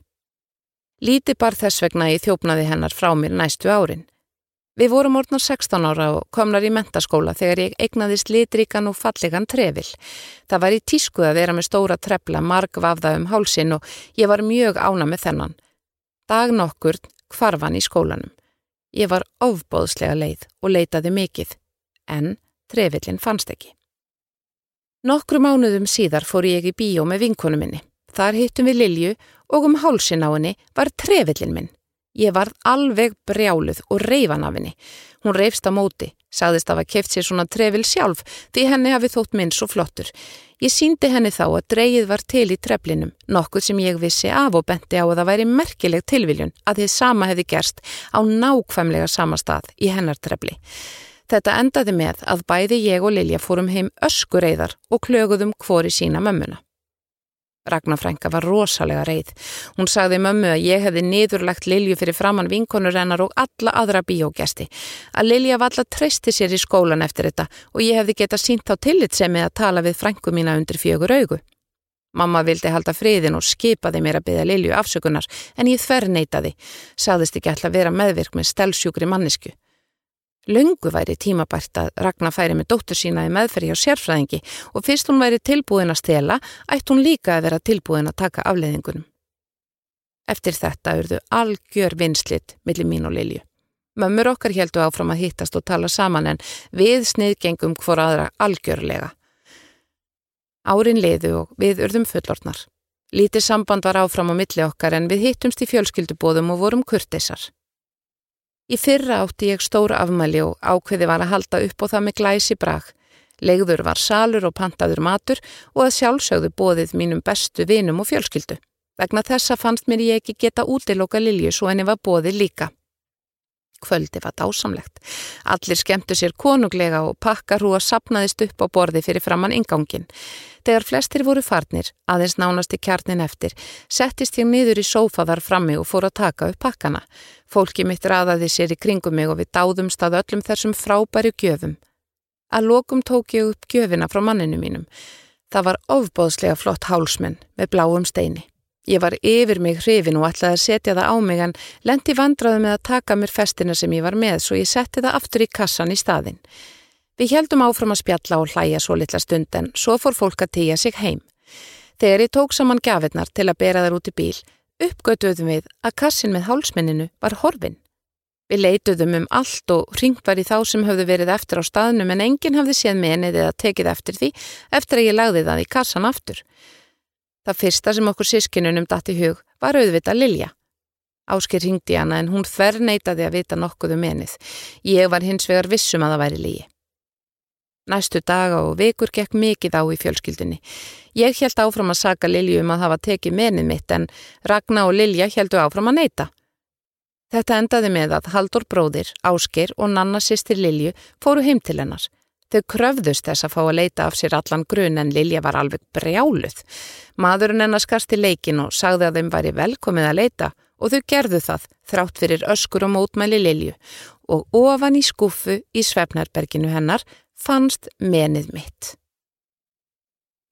Líti bar þess vegna ég þjófnaði hennar frá mér næstu árin. Við vorum orðnar 16 ára og komnar í mentaskóla þegar ég egnaðist litrikan og fallegan trefil. Það var í tískuð að vera með stóra trefla marg vafða um hálsin og ég var mjög ána með þennan. Dag nokkur kvarfan í skólanum. Ég var ofbóðslega leið og leitaði mikið, en trefillin fannst ekki. Nokkru mánuðum síðar fór ég í bíó með vinkonu minni. Þar hittum við Lilju og um hálsin á henni var trefillin minn. Ég var alveg brjáluð og reyfan af henni. Hún reyfst á móti, sagðist að hafa keft sér svona trefil sjálf því henni hafi þótt minn svo flottur. Ég síndi henni þá að dreyið var til í treflinum, nokkuð sem ég vissi af og benti á að það væri merkileg tilviljun að þið sama hefði gerst á nákvæmlega sama stað í hennar trefli. Þetta endaði með að bæði ég og Lilja fórum heim öskureiðar og klöguðum hvori sína mömmuna. Ragnarfrænka var rosalega reið. Hún sagði mömmu að ég hefði niðurlegt Lilju fyrir framann vinkonur hennar og alla aðra bíógesti. Að Lilja var alla treysti sér í skólan eftir þetta og ég hefði geta sínt á tillitsemi að tala við frænku mína undir fjögur augu. Mamma vildi halda friðin og skipaði mér að byggja Lilju afsökunar en ég þver neytaði. Saðist ekki alltaf vera meðvirk með stelsjúkri mannisku. Laungu væri tímabært að Ragnar færi með dóttur sína í meðferði á sérfræðingi og fyrst hún væri tilbúin að stela, ætti hún líka að vera tilbúin að taka afleiðingunum. Eftir þetta urðu algjör vinslitt millir mín og Lilju. Mömmur okkar heldu áfram að hittast og tala saman en við sniðgengum hvora aðra algjörlega. Árin liðu og við urðum fullortnar. Lítið samband var áfram á milli okkar en við hittumst í fjölskyldubóðum og vorum kurtisar. Í fyrra átti ég stóra afmæli og ákveði var að halda upp og það með glæsi brag. Legður var salur og pantaður matur og að sjálfsögðu bóðið mínum bestu vinum og fjölskyldu. Vegna þessa fannst mér ég ekki geta útiloka Lilju svo henni var bóðið líka. Kvöldi var dásamlegt. Allir skemmtu sér konunglega og pakkarhúa sapnaðist upp á borði fyrir framann ingangin. Þegar flestir voru farnir, aðeins nánast í kjarnin eftir, settist ég niður í sófaðar frammi og fór að taka upp pakkana. Fólki mitt raðaði sér í kringum mig og við dáðumst að öllum þessum frábæri gjöfum. Að lokum tók ég upp gjöfina frá manninu mínum. Það var ofbóðslega flott hálsmenn með bláum steini. Ég var yfir mig hrifin og ætlaði að setja það á mig en lendi vandraði með að taka mér festina sem ég var með svo ég setti það aftur í kassan í staðin. Við heldum áfram að spjalla og hlæja svo litla stund en svo fór fólk að týja sig heim. Þegar ég tók saman gafirnar til að bera þar út í bíl, uppgötuðum við að kassin með hálsmenninu var horfin. Við leituðum um allt og ringt var í þá sem höfðu verið eftir á staðnum en enginn hafði séð menið eða tekið eftir því eftir að ég lagði það í kassan aftur. Það fyrsta sem okkur sískinunum datt í hug var auðvita Lilja. Áskir ringdi hana en hún þver neytaði að vita nokkuð um enið. Ég var hins vegar vissum að það væri lígi. Næstu daga og vikur gekk mikið á í fjölskyldunni. Ég held áfram að saga Lilju um að hafa tekið menið mitt en Ragnar og Lilja heldu áfram að neyta. Þetta endaði með að Haldur bróðir, Áskir og Nanna sýstir Lilju fóru heim til hennar. Þau kröfðust þess að fá að leita af sér allan grun en Lilja var alveg brjáluð. Maðurinn hennar skast í leikin og sagði að þeim væri velkomið að leita og þau gerðu það þrátt fyrir öskur og mótmæli Lilju og ofan í skuffu í Svefnarberginu hennar fannst menið mitt.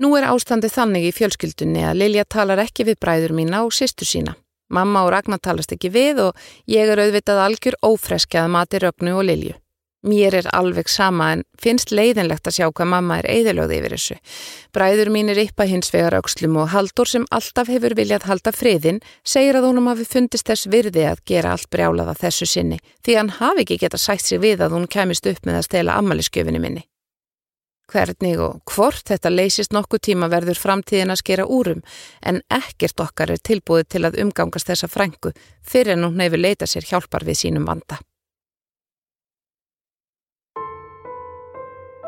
Nú er ástandið þannig í fjölskyldunni að Lilja talar ekki við bræður mína og sýstu sína. Mamma og Ragnar talast ekki við og ég er auðvitað algjör ófreskjað mati Rögnu og Lilju. Mér er alveg sama en finnst leiðinlegt að sjá hvað mamma er eðilögð yfir þessu. Bræður mín er yppa hins vegar aukslum og Haldur sem alltaf hefur viljað halda friðin segir að honum hafi fundist þess virði að gera allt brjálaða þessu sinni því hann hafi ekki geta sætt sig við að hún kemist upp með að stela ammaliðskjöfinni minni. Hvernig og hvort þetta leysist nokkuð tíma verður framtíðin að skera úrum en ekkert okkar er tilbúið til að umgangast þessa frængu fyrir en hún hefur leitað sér hjálpar við sínum vanda.